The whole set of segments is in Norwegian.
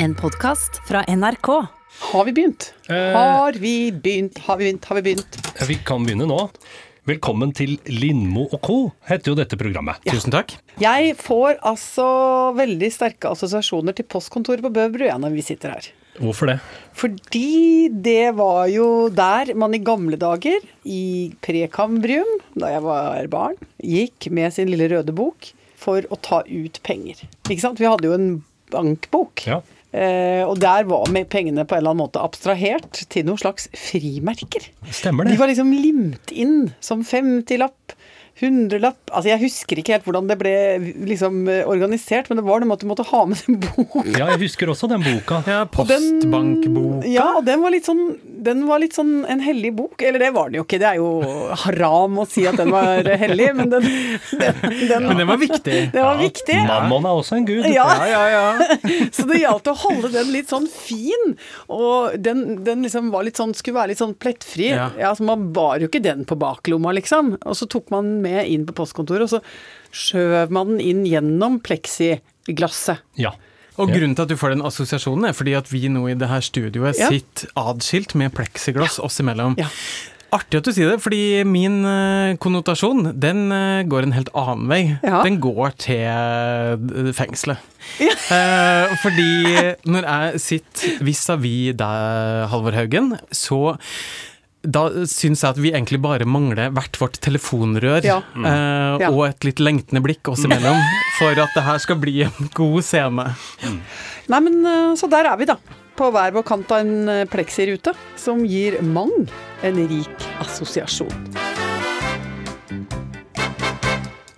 En podkast fra NRK. Har vi begynt? Eh. Har vi begynt? Har vi begynt? Har vi begynt? Vi kan begynne nå. Velkommen til Lindmo og co. heter jo dette programmet. Tusen takk. Jeg får altså veldig sterke assosiasjoner til postkontoret på Bøbru, ja, når vi sitter her. Hvorfor det? Fordi det var jo der man i gamle dager, i prekambrium, da jeg var barn, gikk med sin lille røde bok for å ta ut penger. Ikke sant? Vi hadde jo en bankbok. Ja. Eh, og der var pengene på en eller annen måte abstrahert til noen slags frimerker. Stemmer det. De var liksom limt inn som 50-lapp, 100-lapp Altså jeg husker ikke helt hvordan det ble liksom organisert, men det var noe med at du måtte ha med den boka. Ja, jeg husker også den boka. Ja, den- Postbankboka. Ja, og den var litt sånn Den var litt sånn en hellig bok. Eller det var den jo ikke, det er jo haram å si at den var hellig, men den, den, den, Men den var viktig. den var viktig. Mammon er også en gud. Ja. ja, ja. Så det gjaldt å holde den litt sånn fin. Og den, den liksom var litt sånn, skulle være litt sånn plettfri. Ja. Ja. så Man bar jo ikke den på baklomma, liksom. Og så tok man den med inn på postkontoret, og så skjøv man den inn gjennom pleksiglasset. Ja. Og grunnen til at du får den assosiasjonen, er fordi at vi nå i det her studioet Ja. sitter adskilt med pleksiglass oss imellom. Ja. Artig at du sier det, fordi min eh, konnotasjon, den eh, går en helt annen vei. Ja. Den går til eh, fengselet. Eh, fordi når jeg sitter vis-à-vis deg, Halvor Haugen, så da syns jeg at vi egentlig bare mangler hvert vårt telefonrør Ja. eh, Ja. og et litt lengtende blikk oss imellom for at det her skal bli en god scene. Nei, men eh, så der er vi, da. På hver vår kant av en eh, pleksirute, som gir mang en rik assosiasjon.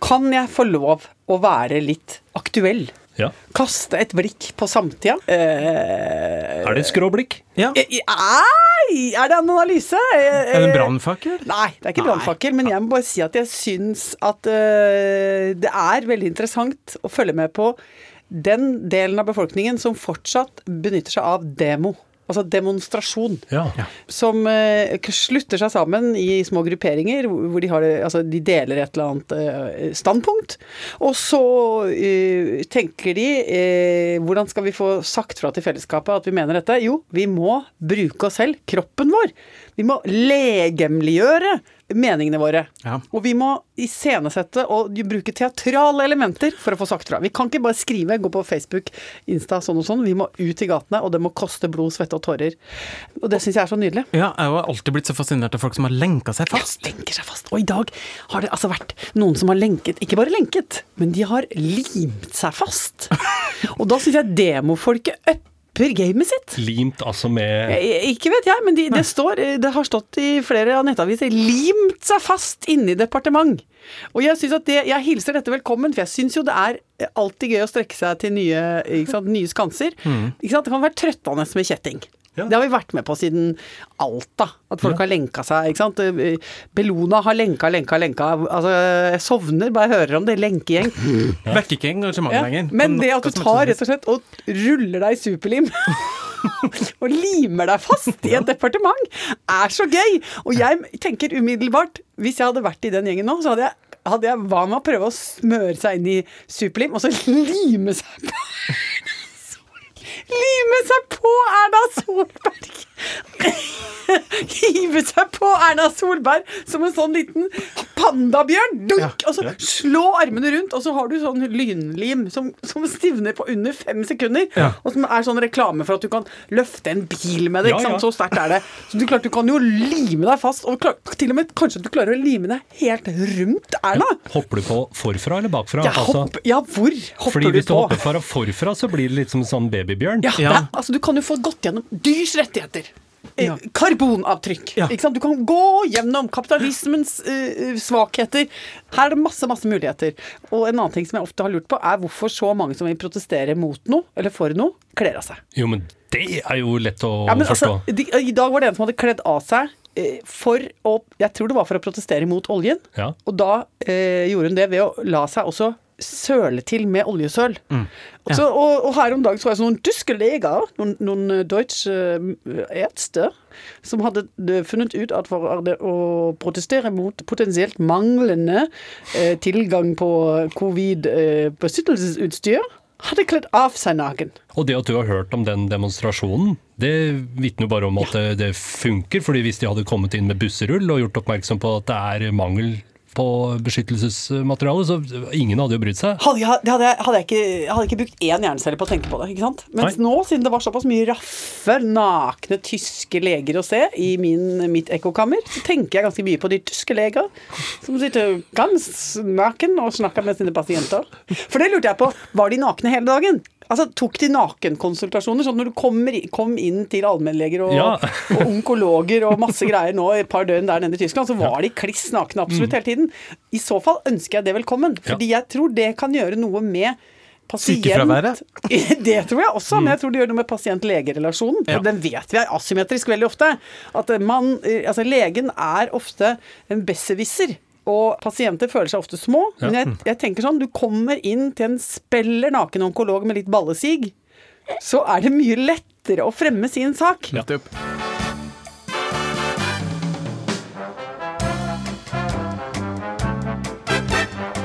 Kan jeg få lov å være litt aktuell? Ja. Kaste et blikk på samtida? Eh, Er det skråblikk? Ja. eh, Nei, er det en analyse? Eh, Er det en brannfakkel? Nei, det er ikke brannfakkel, men jeg må bare si at jeg syns at eh, det er veldig interessant å følge med på den delen av befolkningen som fortsatt benytter seg av demo. Altså demonstrasjon. Ja. Som eh, slutter seg sammen i små grupperinger hvor de, har, altså, de deler et eller annet eh, standpunkt. Og så eh, tenker de hvordan skal vi få sagt fra til fellesskapet at vi mener dette? Jo, vi må bruke oss selv, kroppen vår. Vi må legemliggjøre meningene våre. Ja. Og vi må iscenesette og bruke teatrale elementer for å få sagt fra. Vi kan ikke bare skrive, gå på Facebook, Insta, sånn og sånn. Vi må ut i gatene, og det må koste blod, svette og tårer. Og det syns jeg er så nydelig. Ja, jeg har alltid blitt så fascinert av folk som har lenka seg fast. Ja, lenker seg fast. Og i dag har det altså vært noen som har lenket, ikke bare lenket, men de har limt seg fast. Og da syns jeg demofolket upper gamet sitt. Limt altså med Eh, Ikke vet jeg, men de, det, står, eh, det har stått i flere av nettaviser 'limt seg fast inne i departement'. Og jeg synes at det, jeg hilser dette velkommen, for jeg syns jo det er eh, alltid gøy å strekke seg til nye, ikke sant, nye skanser. Ikke sant? Det kan være trøttende med kjetting. Ja. Det har vi vært med på siden Alta, at folk har lenka seg. ikke sant? Bellona har lenka, lenka, lenka. Altså, jeg sovner bare jeg hører om det. Lenkegjeng. Vekker ikke engasjementet Ja, lenger. men det at du tar rett og slett og ruller deg i superlim og limer deg fast i et departement, er så gøy! Og jeg tenker umiddelbart, hvis jeg hadde vært i den gjengen nå, så hadde jeg, hadde jeg hva med å prøve å smøre seg inn i superlim, og så lime seg på Lime seg på Erna Solberg! Hive seg på Erna Solberg som en sånn liten pandabjørn! Dunk! Og så slå armene rundt, og så har du sånn lynlim som, som stivner på under fem sekunder. Ja. Og som er sånn reklame for at du kan løfte en bil med det. Ja, ikke sant? ja. Så sterkt er det. Så du, klart, du kan jo lime deg fast, og klar, til og med kanskje du klarer å lime deg helt rundt Erna. Hopper du på forfra eller bakfra? Ja, Altså, hopp, ja hvor hopper fordi du hvis du hopper fra forfra, så blir det litt som en sånn babybjørn. Ja, Ja. Det altså Du kan jo få gått gjennom dyrs rettigheter. Eh, Ja. Karbonavtrykk. Ja. Ikke sant? Du kan gå gjennom kapitalismens eh, svakheter. Her er det masse masse muligheter. Og en annen ting som jeg ofte har lurt på, er hvorfor så mange som vil protestere mot noe, eller for noe, kler av seg. Jo, men det er jo lett å Ja, men forstå. altså, de, I dag var det en som hadde kledd av seg eh, for å Jeg tror det var for å protestere mot oljen. Ja. Og da eh, gjorde hun det ved å la seg også søle til med oljesøl. Og, så, og, og her om dagen så var jeg noen tyske leger, noen, noen eh, deutsche ärzte, som hadde eh, funnet ut at for å protestere mot potensielt manglende eh, tilgang på covid-beskyttelsesutstyr, hadde kledd av seg naken. Og det at du har hørt om den demonstrasjonen, det vitner jo bare om at det, det funker. fordi hvis de hadde kommet inn med busserull og gjort oppmerksom på at det er mangel på beskyttelsesmateriale, så ingen hadde jo brydd seg. Hadde jeg, hadde, jeg, hadde, jeg ikke, hadde jeg ikke brukt én hjernecelle på å tenke på det. ikke sant? Mens Nei. nå, siden det var såpass mye raffe, nakne tyske leger å se i min, mitt ekkokammer, så tenker jeg ganske mye på de tyske leger som sitter ganske naken og snakker med sine pasienter. For det lurte jeg på. Var de nakne hele dagen? Altså, Tok de nakenkonsultasjoner? Sånn når du kommer, kom inn til allmennleger og, Ja. og onkologer og masse greier nå et par døgn der nede i Tyskland, så var de kliss nakne absolutt hele tiden. I så fall ønsker jeg det velkommen, fordi jeg tror det kan gjøre noe med pasient Sykefraværet? Det tror jeg også, men jeg tror det gjør noe med pasient-legerelasjonen. Ja. Den vet vi er asymmetrisk veldig ofte. At man, altså legen er ofte en besserwisser. Og pasienter føler seg ofte små. Men jeg, jeg tenker sånn, du kommer inn til en speller naken onkolog med litt ballesig, så er det mye lettere å fremme sin sak. Nettopp.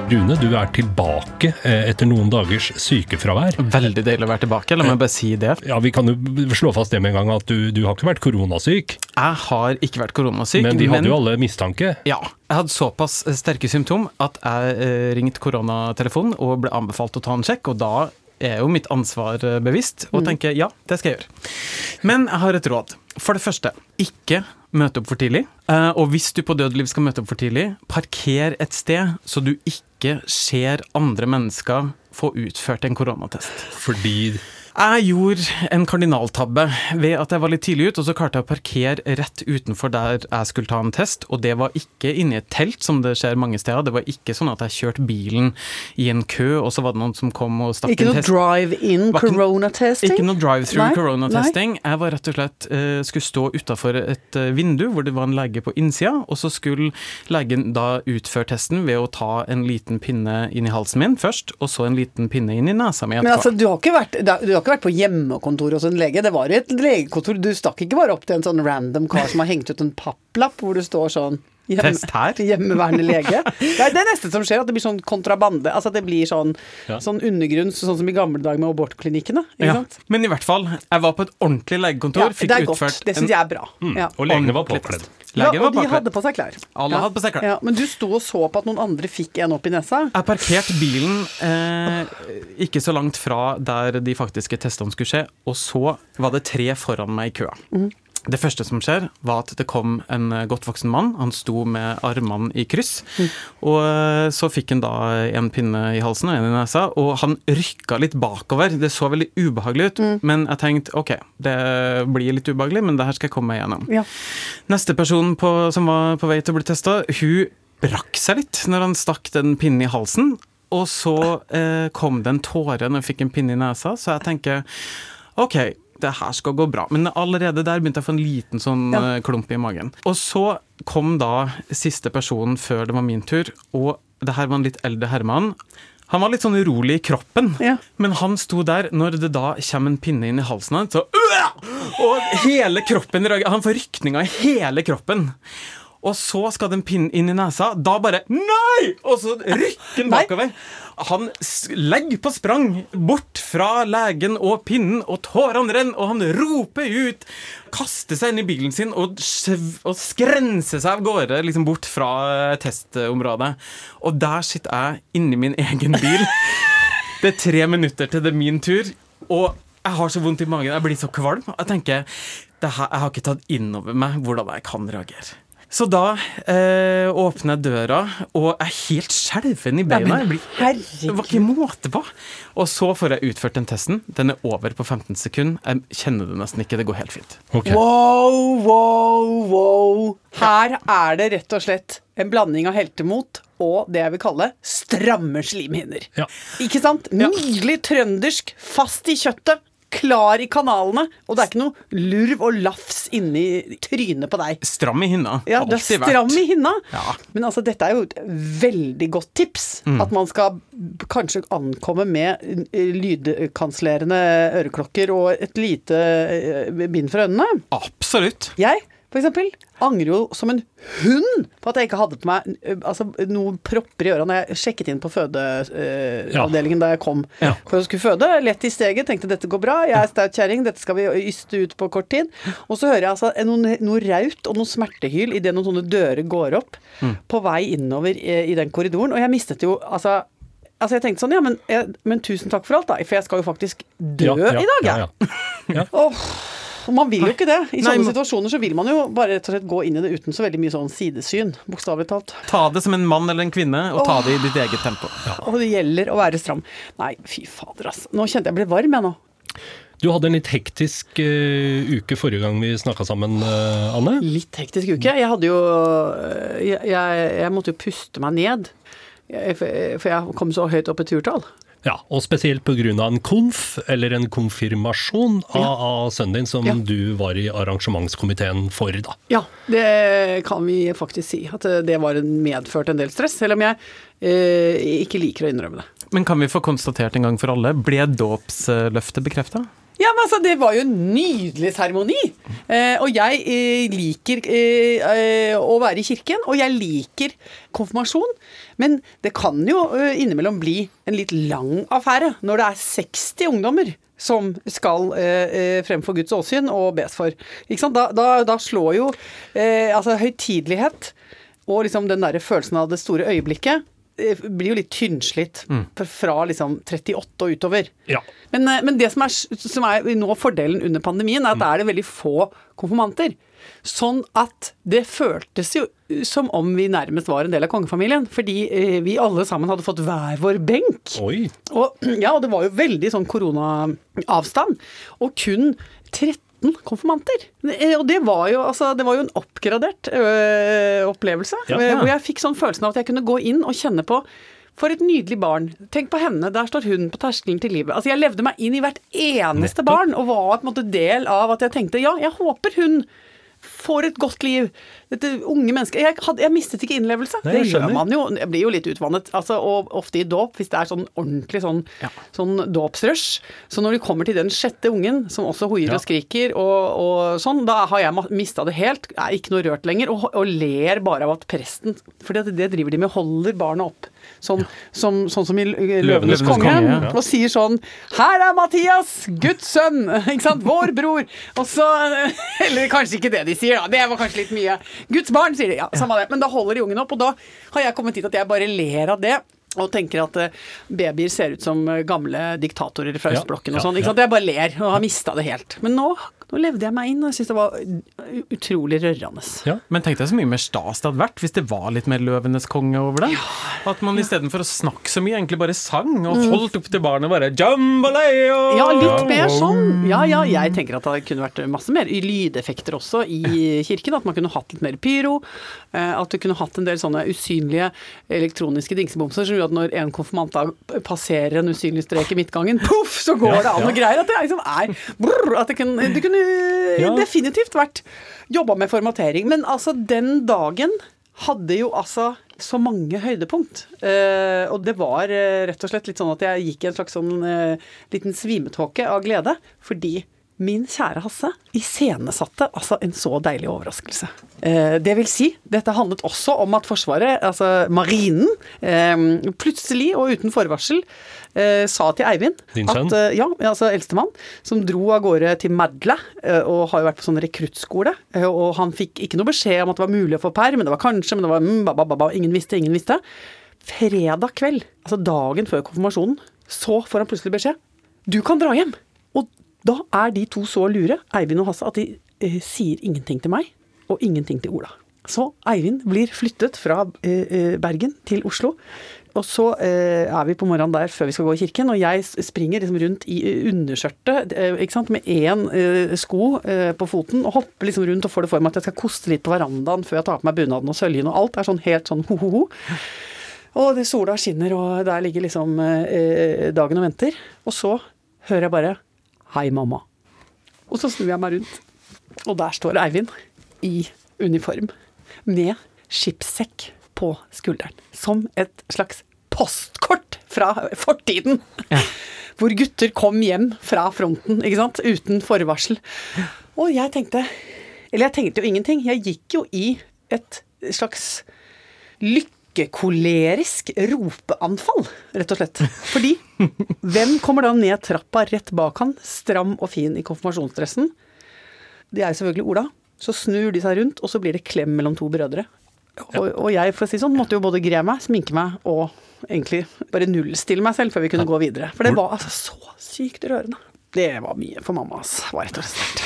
Rune, du er tilbake eh, etter noen dagers sykefravær. Veldig deilig å være tilbake, la meg bare si det. Ja, Vi kan jo slå fast det med en gang at du, du har ikke vært koronasyk, Jeg har ikke vært koronasyk. men vi hadde jo alle mistanke. Ja. Jeg hadde såpass sterke symptom at jeg eh, ringte koronatelefonen og ble anbefalt å ta en sjekk, og da er jo mitt ansvar eh, bevisst og tenker ja, det skal jeg gjøre. Men jeg har et råd. For det første, ikke møte opp for tidlig. Eh, Og hvis du på dødeliv skal møte opp for tidlig, parker et sted så du ikke ser andre mennesker få utført en koronatest. Fordi Jeg gjorde en kardinaltabbe ved at jeg var litt tidlig ute, og så klarte jeg å parkere rett utenfor der jeg skulle ta en test, og det var ikke inni et telt, som det skjer mange steder. Det var ikke sånn at jeg kjørte bilen i en kø, og så var det noen som kom og stakk Ikke en noe test. drive-in corona-testing? Ikke noe drive-through corona-testing. Jeg var rett og slett uh, skulle stå utafor et eh, vindu hvor det var en lege på innsida, og så skulle legen da utføre testen ved å ta en liten pinne inn i halsen min først, og så en liten pinne inn i nesa mi Men altså, du har, ikke vært, du har ikke vært på hjemmekontor hos en lege. Det var et legekontor. Du stakk ikke bare opp til en sånn random kar som har hengt ut en papplapp hvor du står sånn hjemme- Test her? Hjemmeværende lege. Det er det neste som skjer, at det blir sånn kontrabande. Altså at det blir sånn, Ja. sånn undergrunn, sånn som i gamle dager med abortklinikkene. Ikke Ja. sant? Men i hvert fall, jeg var på et ordentlig legekontor. Ja, fikk det er utført godt. Det en- syns jeg er bra. Ja. Og legene var påkledd. Legen ja, og de hadde på seg klær. Alle ja. hadde på seg klær. Ja, men du sto og så på at noen andre fikk en opp i nesa? Jeg parkerte bilen eh, ikke så langt fra der de faktiske testene skulle skje, og så var det tre foran meg i køa. Mhm. Det første som skjer, var at det kom en eh, godt voksen mann. Han sto med armene i kryss. Mm. Og eh, så fikk han da en pinne i halsen og en i nesa, og han rykka litt bakover. Det så veldig ubehagelig ut, mm. men jeg tenkte OK, det blir litt ubehagelig, men det her skal jeg komme meg gjennom. Ja. Neste person på, som var på vei til å bli testa, hun brakk seg litt når han stakk den pinnen i halsen. Og så eh, kom det en tåre når hun fikk en pinne i nesa, så jeg tenker OK, det her skal gå bra. Men allerede der begynte jeg å få en liten sånn Ja. eh, klump i magen. Og så kom da siste personen før det var min tur, og det her var en litt eldre herremann. Han var litt sånn urolig i kroppen, Ja. men han sto der når det da kommer en pinne inn i halsen hans, så Og hele kroppen. Han får rykninger i hele kroppen. Og så skal den pinnen inn i nesa. Da bare Nei! Og så rykker den bakover. Han legger på sprang bort fra legen og pinnen, og tårene renner, og han roper ut. Kaster seg inn i bilen sin og, og skrenser seg av gårde liksom bort fra eh, testområdet. Og der sitter jeg inni min egen bil. Det er tre minutter til det er min tur, og jeg har så vondt i magen. Jeg blir så kvalm. Jeg tenker det her, Jeg har ikke tatt inn over meg hvordan jeg kan reagere. Så da eh, åpner jeg døra, og er helt skjelven i beina. Jeg blir- Det var ikke måte på. Og så får jeg utført den testen. Den er over på 15 sekunder. Jeg kjenner det nesten ikke. Det går helt fint. Okay. Wow, wow, wow. Her er det rett og slett en blanding av heltemot og det jeg vil kalle stramme slimhinner. Ja. Ikke sant? Nydelig trøndersk, fast i kjøttet, klar i kanalene, og det er ikke noe lurv og lafs inni trynet på deg. Stram i hinna. Ja, du er stram vært. i hinna. Ja. Men altså, dette er jo et veldig godt tips. At man skal kanskje ankomme med lydkansellerende øreklokker og et lite eh, bind for øynene. Absolutt. Jeg eksempel. Angrer jo som en hund på at jeg ikke hadde på meg altså, noen propper i øra når jeg sjekket inn på fødeavdelingen da jeg kom Ja. for å skulle føde. Lett i steget, tenkte dette går bra, jeg er staut kjerring, dette skal vi yste ut på kort tid. Og så hører jeg altså noe, noe raut og noe smertehyl idet noen sånne dører går opp Mm. på vei innover i, i den korridoren, og jeg mistet jo altså Altså jeg tenkte sånn, ja, men, men tusen takk for alt, da. For jeg skal jo faktisk dø Ja, ja, i dag, jeg. ja, ja. Og man vil jo ikke det. I Nei, sånne situasjoner så vil man jo bare rett og slett gå inn i det uten så veldig mye sånn sidesyn, bokstavelig talt. Ta det som en mann eller en kvinne, og ta det i ditt eget tempo. Og det gjelder å være stram. Nei, fy fader, ass. Nå kjente jeg ble varm, jeg nå. Du hadde en litt hektisk uh, uke forrige gang vi snakka sammen, uh, Anne. Litt hektisk uke. Jeg hadde jo Jeg, jeg, jeg måtte jo puste meg ned. For for jeg kom så høyt opp i turtall. Ja, og spesielt pga. en konf, eller en konfirmasjon, av, av sønnen din, som Ja. du var i arrangementskomiteen for, da. Ja, det kan vi faktisk si. At det var medført en del stress, selv om jeg eh, ikke liker å innrømme det. Men kan vi få konstatert en gang for alle, ble dåpsløftet bekrefta? Ja, men altså, Det var jo en nydelig seremoni. Eh, og jeg eh, liker eh, eh, å være i kirken, og jeg liker konfirmasjon. Men det kan jo eh, innimellom bli en litt lang affære når det er 60 ungdommer som skal eh, fremfor Guds åsyn og bes for. Da, da, da slår jo eh, altså høytidelighet og liksom den der følelsen av det store øyeblikket eh, blir jo litt tynnslitt fra- fra liksom 38 og utover. Ja. Men, eh, men det som er, som er nå fordelen under pandemien, er at det er det veldig få konfirmanter. Sånn at det føltes jo som om vi nærmest var en del av kongefamilien. Fordi eh, vi alle sammen hadde fått hver vår benk. Oi. Og, ja, og det var jo veldig sånn koronaavstand. Og kun 13 konfirmanter. Eh, Og det var jo, altså, det var jo en oppgradert øh, opplevelse. Ja. ja. Hvor jeg fikk sånn følelsen av at jeg kunne gå inn og kjenne på for et nydelig barn. Tenk på henne, der står hun på terskelen til livet. Altså Jeg levde meg inn i hvert eneste Nettopp. barn, og var på en måte del av at jeg tenkte ja, jeg håper hun får et godt liv. Dette unge mennesket. Jeg, jeg mistet ikke innlevelse. Nei, det gjør man jo. Jeg blir jo litt utvannet. Altså, og ofte i dåp, hvis det er sånn ordentlig sånn, Ja. sånn dåpsrush. Så når de kommer til den sjette ungen, som også hoier Ja. og skriker og, og sånn, da har jeg mista det helt. Er ikke noe rørt lenger. Og, og ler bare av at presten For det, det driver de med, holder barna opp. Sånn, som, sånn som i Løvenes Løvenes konge. konge, ja. Og sier sånn Her er Mathias, Guds sønn! Ikke sant? Vår bror. Og så Eller kanskje ikke det de sier, da. Det var kanskje litt mye. Guds barn, sier de. Ja, samme det. Men da holder de ungen opp, og da har jeg kommet hit at jeg bare ler av det. Og tenker at eh, babyer ser ut som eh, gamle diktatorer fra østblokken og sånn. Jeg bare ler og har mista det helt. Men nå, nå levde jeg meg inn, og jeg syntes det var utrolig rørende. Ja. Men tenk deg så mye mer stas det hadde vært hvis det var litt mer Løvenes konge over det. At man istedenfor å snakke så mye, egentlig bare sang og holdt opp til barnet bare jambalaya! Mm. Ja, litt mer sånn. Ja, ja, jeg tenker at det kunne vært masse mer i lydeffekter også i kirken. At man kunne hatt litt mer pyro. eh, At du kunne hatt en del sånne usynlige elektroniske dingsebomser som gjør at når en konfirmant passerer en usynlig strek i midtgangen, poff, så går Ja, det an ja. og greier. At det liksom er brrr, At det kunne, det kunne Ja. definitivt vært jobba med formatering. Men altså, den dagen hadde jo altså så mange høydepunkt. Uh, og det var uh, rett og slett litt sånn at jeg gikk i en slags sånn uh, liten svimetåke av glede. Fordi min kjære Hasse iscenesatte altså en så deilig overraskelse. Eh, det vil si, dette handlet også om at Forsvaret, altså marinen, eh, plutselig og uten forvarsel eh, sa til Eivind Din sønn? at ja, altså eldstemann, som dro av gårde til Madla, og har jo vært på sånn rekruttskole. Og han fikk ikke noe beskjed om at det var mulig å få perm, men det var kanskje, men det var mm, ba, ba, ba, ingen visste, ingen visste. Fredag kveld, altså dagen før konfirmasjonen, så får han plutselig beskjed. Du kan dra hjem. Da er de to så lure, Eivind og Hasse, at de eh, sier ingenting til meg, og ingenting til Ola. Så Eivind blir flyttet fra eh, eh, Bergen til Oslo. Og så eh, er vi på morgenen der før vi skal gå i kirken, og jeg springer liksom rundt i eh, underskjørtet eh, med én sko på foten, og hopper liksom rundt og får det for meg at jeg skal koste litt på verandaen før jeg tar på meg bunaden og søljen, og alt er sånn helt sånn ho-ho-ho. Og det sola skinner, og der ligger liksom dagen og venter. Og så hører jeg bare 'Hei, mamma'. Og så snur jeg meg rundt, og der står Eivind i uniform med skipssekk på skulderen. Som et slags postkort fra fortiden. Hvor gutter kom hjem fra fronten, ikke sant, uten forvarsel. Og jeg tenkte Eller jeg tenkte jo ingenting. Jeg gikk jo i et slags lykkekolerisk ropeanfall, rett og slett. Fordi hvem kommer da ned trappa rett bak han, stram og fin i konfirmasjonsdressen? Det er jo selvfølgelig Ola. Så snur de seg rundt, og så blir det klem mellom to brødre. Og, og jeg, for å si sånn, måtte jo både gre meg, sminke meg og egentlig bare nullstille meg selv før vi kunne gå videre. For det var altså så sykt rørende. Det var mye for mamma, altså. Var rett og slett.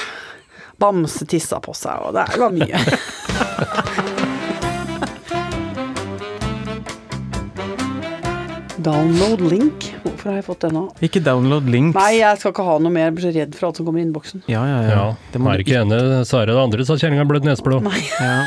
Bamse tissa på seg, og det var mye. Download link. Hvorfor har jeg fått det nå? Ikke download links. Nei, jeg skal ikke ha noe mer. Jeg blir så redd for alt som kommer i innboksen. Ja, ja, ja. Det må er du ikke ene, så er det andre, sa kjerringa blødd neseblod. Nei. Ja.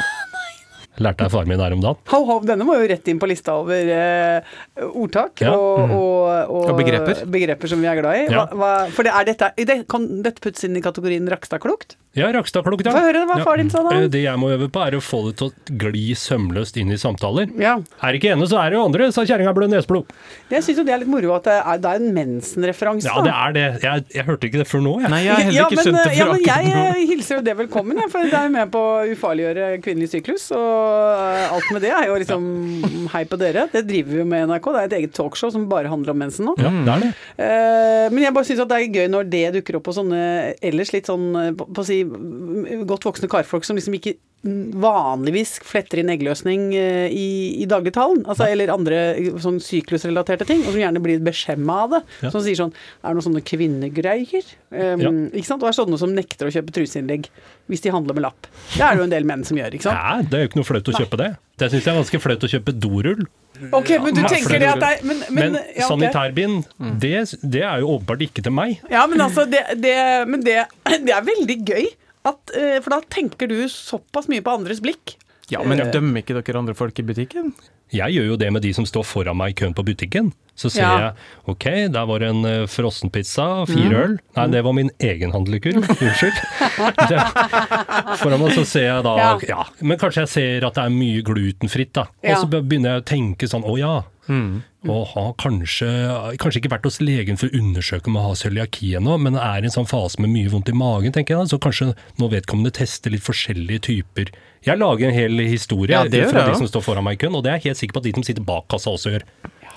Lærte jeg faren min her om dagen. Ho, ho, denne må jo rett inn på lista over eh, ordtak Ja. og, og, og, Og begreper. begreper som vi er glad i. Ja. hva, for det er dette, det, kan dette puttes inn i kategorien Rakstad-klokt? Ja, Rakstad-klokketang. ja. Få høre hva far din sa da. Eh, Det jeg må øve på, er å få det til å gli sømløst inn i samtaler. Ja. Er ikke ene, så er det jo andre, sa kjerringa blød neseblod. Jeg syns jo det er litt moro at det er, det er en mensen-referanse. Ja, det er det. Jeg, jeg hørte ikke det før nå, jeg. Nei, jeg har heller ja, ikke men, skjønt det ja, før men akkurat jeg nå. jeg hilser jo det velkommen, jeg, for det er jo med på å ufarliggjøre kvinnelig syklus. Og eh, alt med det er jo liksom hei på dere. Det driver vi jo med i NRK. Det er et eget talkshow som bare handler om mensen nå. Ja, det er det. Eh, men jeg bare syns det er gøy når det dukker opp på sånne ellers litt sånn eh, på, på å si godt voksne karfolk som liksom ikke vanligvis fletter inn eggløsning eh, i, i dagligtalen. Altså, eller andre eh, sånn syklusrelaterte ting, og som gjerne blir beskjemma av det. Ja. Som sier sånn Er det noen sånne kvinnegreier? Um, Ja. Ikke sant? Og er sånne som nekter å kjøpe truseinnlegg hvis de handler med lapp. Det er det jo en del menn som gjør, ikke sant? Nei, det er jo ikke noe flaut å kjøpe det. Det syns jeg er ganske flaut å kjøpe dorull. Ok, men du Ja, tenker det at det er Men, men, Men ja, okay. sanitærbind, det, det er jo åpenbart ikke til meg. Ja, men altså, det, det, men det, det er veldig gøy. At, eh, for da tenker du såpass mye på andres blikk. Ja, men dømmer ikke dere andre folk i butikken? Jeg gjør jo det med de som står foran meg i køen på butikken. Så ser Ja. jeg ok, der var en uh, frossenpizza, fire øl. Nei, det var min egen handlekurv. Unnskyld. Foran meg så ser jeg da Ja. ja. Men kanskje jeg ser at det er mye glutenfritt, da. Og så begynner jeg å tenke sånn å ja. Og har kanskje, kanskje ikke vært hos legen for å undersøke om jeg har cøliaki ennå, men er i en sånn fase med mye vondt i magen, tenker jeg da. Så kanskje nå vedkommende tester litt forskjellige typer. Jeg lager en hel historie Ja, det fra fra ja. de som står foran meg i køen, og det er jeg helt sikker på at de som sitter bak kassa også gjør.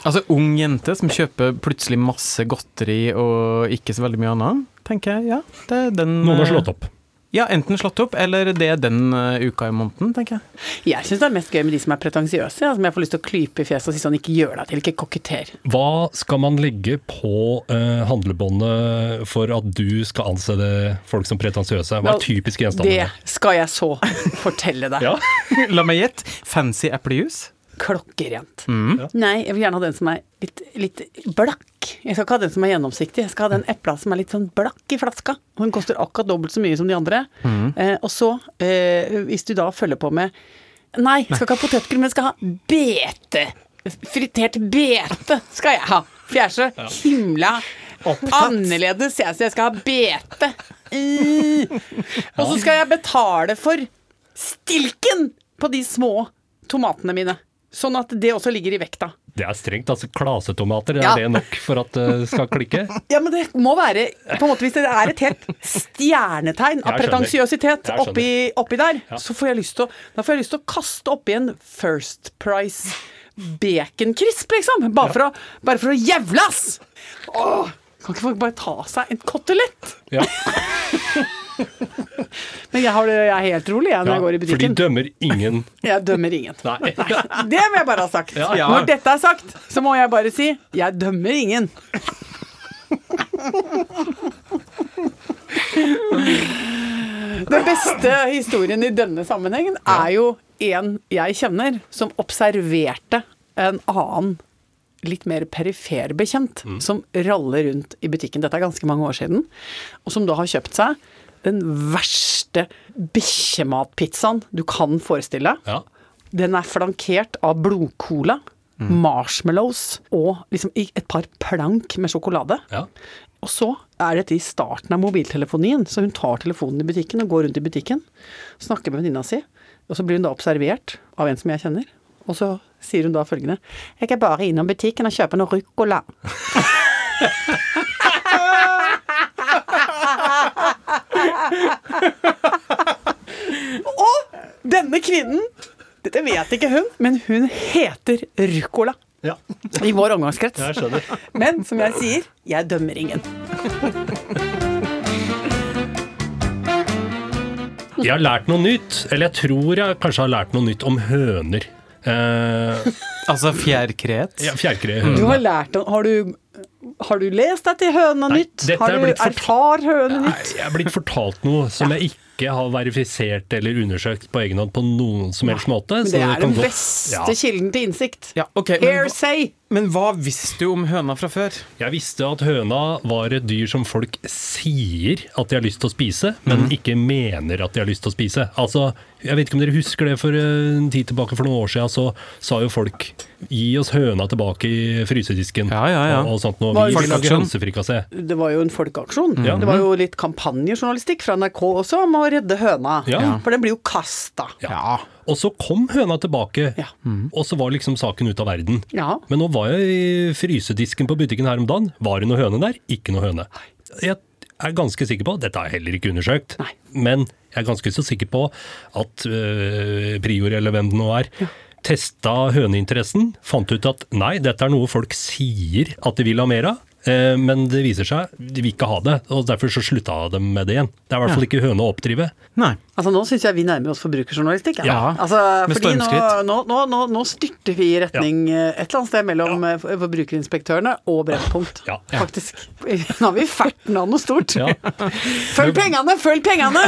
Altså, ung jente som kjøper plutselig masse godteri og ikke så veldig mye annet, tenker jeg, ja. Det er den Noen har eh, slått opp. Ja, enten slått opp, eller det den eh, uka i måneden, tenker jeg. Jeg syns det er mest gøy med de som er pretensiøse, ja, som jeg får lyst til å klype i fjeset og si sånn ikke gjør deg til, ikke koketter. Hva skal man legge på uh, handlebåndet for at du skal anse det folk som pretensiøse? Hva er typiske Det skal jeg så fortelle deg. Ja. La meg gjette. Fancy eplejus? Klokkerent. Ja. Nei, jeg vil gjerne ha den som er litt, litt blakk. Jeg skal ikke ha den som er gjennomsiktig. Jeg skal ha den epla som er litt sånn blakk i flaska. Og Den koster akkurat dobbelt så mye som de andre. Eh, og så, eh, hvis du da følger på med Nei, jeg skal ikke ha potetgull, men jeg skal ha bete. Fritert bete skal jeg ha. For jeg er så himla annerledes, jeg, så jeg skal ha bete. Mm. Og så skal jeg betale for stilken på de små tomatene mine. Sånn at det også ligger i vekta. Det er strengt. altså Klasetomater, Ja. er det nok for at det skal klikke? Ja, men det må være på en måte, Hvis det er et helt stjernetegn av pretensiøsitet oppi, oppi der, Ja. så får jeg lyst til å, da får jeg lyst til å kaste oppi en First Price baconcrisp, liksom. Bare, for å, bare for å jævlas! Åh, kan ikke folk bare ta seg en kotelett? Ja. Men jeg, har det, jeg er helt rolig jeg, når jeg går i for de dømmer ingen. Jeg dømmer ingen. Nei. Det må jeg bare ha sagt. Ja, ja. Når dette er sagt, så må jeg bare si jeg dømmer ingen. Den beste historien i denne sammenhengen er jo en jeg kjenner som observerte en annen litt mer perifer bekjent som raller rundt i butikken. Dette er ganske mange år siden. Og som da har kjøpt seg den verste bikkjematpizzaen du kan forestille deg. Ja. Den er flankert av blodcola, marshmallows og liksom et par plank med sjokolade. Ja. Og så er dette i starten av mobiltelefonien, så hun tar telefonen i butikken og går rundt i butikken, snakker med venninna si, og så blir hun da observert av en som jeg kjenner. Og så sier hun da følgende Jeg er bare innom butikken og kjøper noe ruccola. Denne kvinnen, dette vet ikke hun, men hun heter Rucola. Ja, I vår omgangskrets. jeg skjønner. Men som jeg sier, jeg dømmer ingen. Jeg har lært noe nytt, eller jeg tror jeg kanskje har lært noe nytt om høner. Eh, Altså fjærkreet. ja, fjærkret Du har lært om Har du, har du lest deg til Høna Nytt? Har du erfar høna nytt? Nei, Nytt? jeg er blitt fortalt noe som jeg ikke har verifisert eller undersøkt på egen hånd på noen som helst måte. Men det er den beste Ja. kilden til innsikt. Ja, ok, men, hva- men hva visste du om høna fra før? Jeg visste at høna var et dyr som folk sier at de har lyst til å spise, men men ikke mener at de har lyst til å spise. Altså, Jeg vet ikke om dere husker det for eh, en tid tilbake, for noen år siden, så sa jo folk gi oss høna tilbake i frysedisken. Ja, ja, ja. Og, og sånt noe. Vi vil lage folkeaksjon? hønsefrikassé. Det var jo en folkeaksjon. Mm. Det var jo litt kampanjejournalistikk fra NRK også om å redde høna. Ja. For den blir jo kasta. Ja. Og så kom høna tilbake, Ja. og så var liksom saken ute av verden. Ja. Men nå var jeg i frysedisken på butikken her om dagen. Var det noe høne der? Ikke noe høne. Jeg er ganske sikker på, dette har jeg heller ikke undersøkt, Nei. men jeg er ganske så sikker på at øh, Prior, eller hvem det nå er, testa høneinteressen, fant ut at nei, dette er noe folk sier at de vil ha mer av. eh, Men det viser seg de vil ikke ha det, og derfor så slutta de med det igjen. Det er i hvert fall ikke høne å oppdrive. Nei. Altså Nå syns jeg vi nærmer oss forbrukerjournalistikk. Ja, altså, med fordi stormskritt. nå, nå, nå, nå styrter vi i retning ja. et eller annet sted mellom ja. forbrukerinspektørene og Brennpunkt. Ja, ja. Faktisk. Nå har vi ferten av noe stort. Ja. Følg pengene, følg pengene!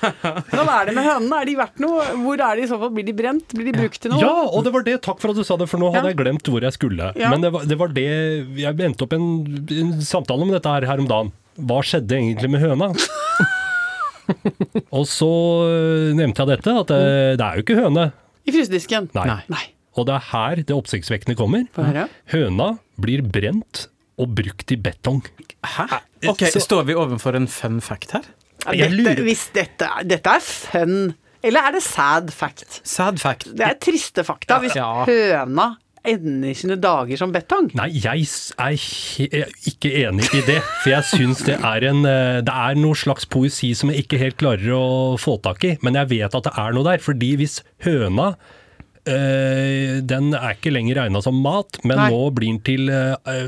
Sånn er det med hønene. Er de verdt noe? Hvor er de i så fall? Blir de brent? Blir de brukt til noe? Ja, og det var det. Takk for at du sa det, for nå hadde Ja. jeg glemt hvor jeg skulle. Ja. Men det var, det var det Jeg endte opp en, en samtale om dette her, her om dagen. Hva skjedde egentlig med høna? og så øh, nevnte jeg dette, at det, det er jo ikke høne. I frysedisken? Nei. Nei. Nei. Og det er her det oppsiktsvekkende kommer. Høna blir brent og brukt i betong. Hæ? Ok, så- Står vi overfor en fun fact her? Jeg dette, hvis dette, dette er fun, eller er det sad fact? Sad fact. Det er triste fakta. Hvis Ja. høna ender sine dager som betong. Nei, jeg er ikke enig i det. For jeg syns det er en eh, Det er noe slags poesi som jeg ikke helt klarer å få tak i. Men jeg vet at det er noe der. Fordi hvis høna eh, den er ikke lenger regna som mat, men Nei. nå blir den til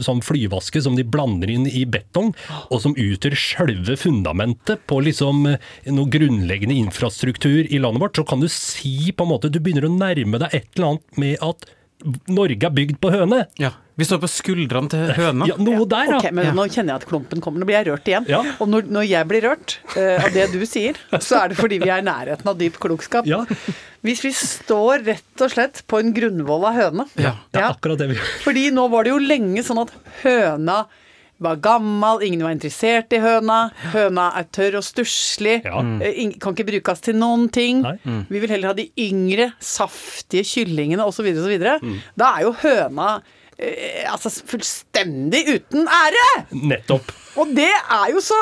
sånn flyvaske som de blander inn i betong, og som utgjør sjølve fundamentet på liksom noe grunnleggende infrastruktur i landet vårt, så kan du si på en måte Du begynner å nærme deg et eller annet med at Norge er bygd på høne. Ja. Vi står på skuldrene til høna. Ja, noe der, da. Okay, men Ja. Nå kjenner jeg at klumpen kommer. Nå blir jeg rørt igjen. Ja. Og når, når jeg blir rørt uh, av det du sier, så er det fordi vi er i nærheten av dyp klokskap. Ja, Hvis vi står rett og slett på en grunnvoll av høne Ja, det er Ja. akkurat det vi gjør. Fordi nå var det jo lenge sånn at høna var gammel, ingen var interessert i høna. Høna er tørr og stusslig. Ja. eh, Kan ikke brukes til noen ting. Mm. Vi vil heller ha de yngre, saftige kyllingene osv. osv. Mm. Da er jo høna eh, altså fullstendig uten ære! Nettopp. Og det er jo så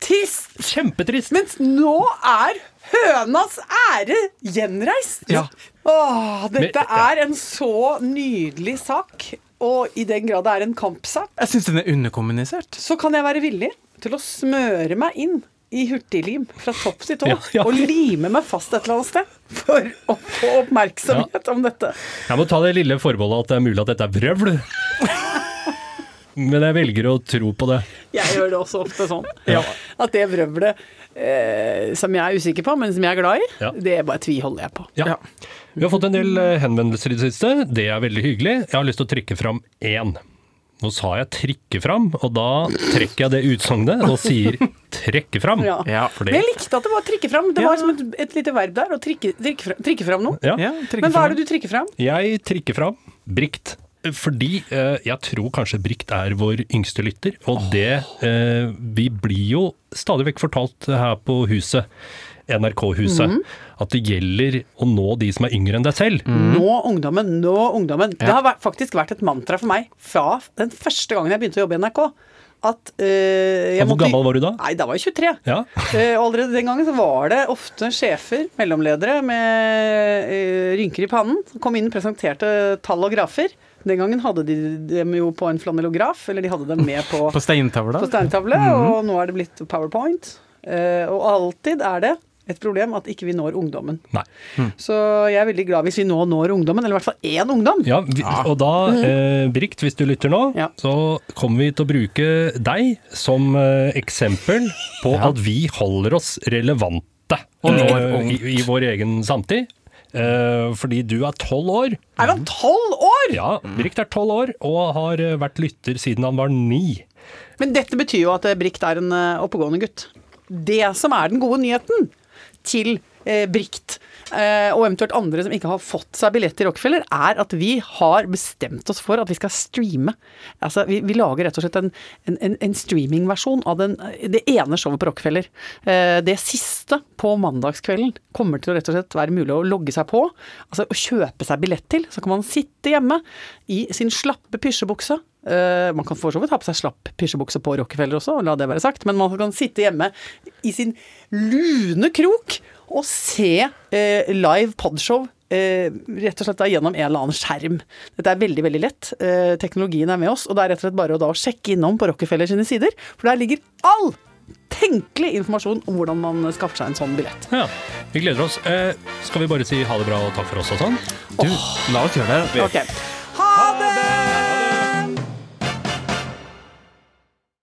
trist. Kjempetrist. Mens nå er hønas ære gjenreist. Ja. Åh, dette Men- ja. er en så nydelig sak. Og i den grad det er en kampsak, Jeg syns den er underkommunisert. så kan jeg være villig til å smøre meg inn i hurtiglim fra topp til tå Ja, ja. og lime meg fast et eller annet sted for å få oppmerksomhet om dette. Jeg må ta det lille forbeholdet at det er mulig at dette er vrøvl. Men jeg velger å tro på det. Jeg gjør det også ofte sånn. Ja. At det vrøvlet eh, som jeg er usikker på, men som jeg er glad i, Ja. det bare tviholder jeg på. Ja. Vi har fått en del eh, henvendelser i det siste. Det er veldig hyggelig. Jeg har lyst til å trekke fram én. Nå sa jeg 'trikke fram', og da trekker jeg det utsagnet og sier 'trekke fram'. Ja. Ja, Men jeg likte at det var trikke fram. Det Ja. var som et, et lite verb der, å trikke, trikke, fram, trikke fram noe. ja. Men hva fram. er det du trikker fram? Jeg trikker fram Brikt. Fordi eh, jeg tror kanskje Brikt er vår yngste lytter, og det eh, Vi blir jo stadig vekk fortalt her på huset, NRK-huset, mm. at det gjelder å nå de som er yngre enn deg selv. Nå ungdommen, nå ungdommen. Det har faktisk vært et mantra for meg fra den første gangen jeg begynte å jobbe i NRK. At uh, jeg hvor måtte- gammel var du da? Nei, da var jeg 23. Ja. uh, allerede den gangen så var det ofte sjefer, mellomledere med uh, rynker i pannen, som kom inn og presenterte tall og grafer. Den gangen hadde de dem jo på en flanellograf, eller de hadde dem med på, På steintavle. på steintavle, og nå er det blitt powerpoint. Eh, og alltid er det et problem at ikke vi når ungdommen. Nei. Så jeg er veldig glad hvis vi nå når ungdommen, eller i hvert fall én ungdom. Ja, vi, og da, eh, Brikt, hvis du lytter nå, Ja. så kommer vi til å bruke deg som eh, eksempel på at vi holder oss relevante Og når eh, i, i vår egen samtid. Eh, fordi du er tolv år. Er han tolv år?! Ja, Brikt er tolv år og har eh, vært lytter siden han var ni. Men dette betyr jo at eh, Brikt er en oppegående gutt. Det som er den gode nyheten til Brikt, og eventuelt andre som ikke har fått seg billett til Rockefeller, er at vi har bestemt oss for at vi skal streame. Altså, vi, vi lager rett og slett en, en, en, streamingversjon av den, det ene showet på Rockefeller. Eh, det siste på mandagskvelden kommer til å rett og slett være mulig å logge seg på, altså å kjøpe seg billett til. Så kan man sitte hjemme i sin slappe pysjebukse. Eh, man kan for så vidt ha på seg slapp pysjebukse på Rockefeller også, la det være sagt, men man kan sitte hjemme i sin lune krok og se uh, live podshow. Uh, rett og slett da gjennom en eller annen skjerm. Dette er veldig veldig lett. Teknologien er med oss, og det er rett og slett bare å da sjekke innom på Rockefeller sine sider, for der ligger all tenkelig informasjon om hvordan man skaffer seg en sånn billett. Ja, Vi gleder oss. Skal vi bare si ha det bra og takk for oss og sånn? Du, la oss gjøre det. Ok,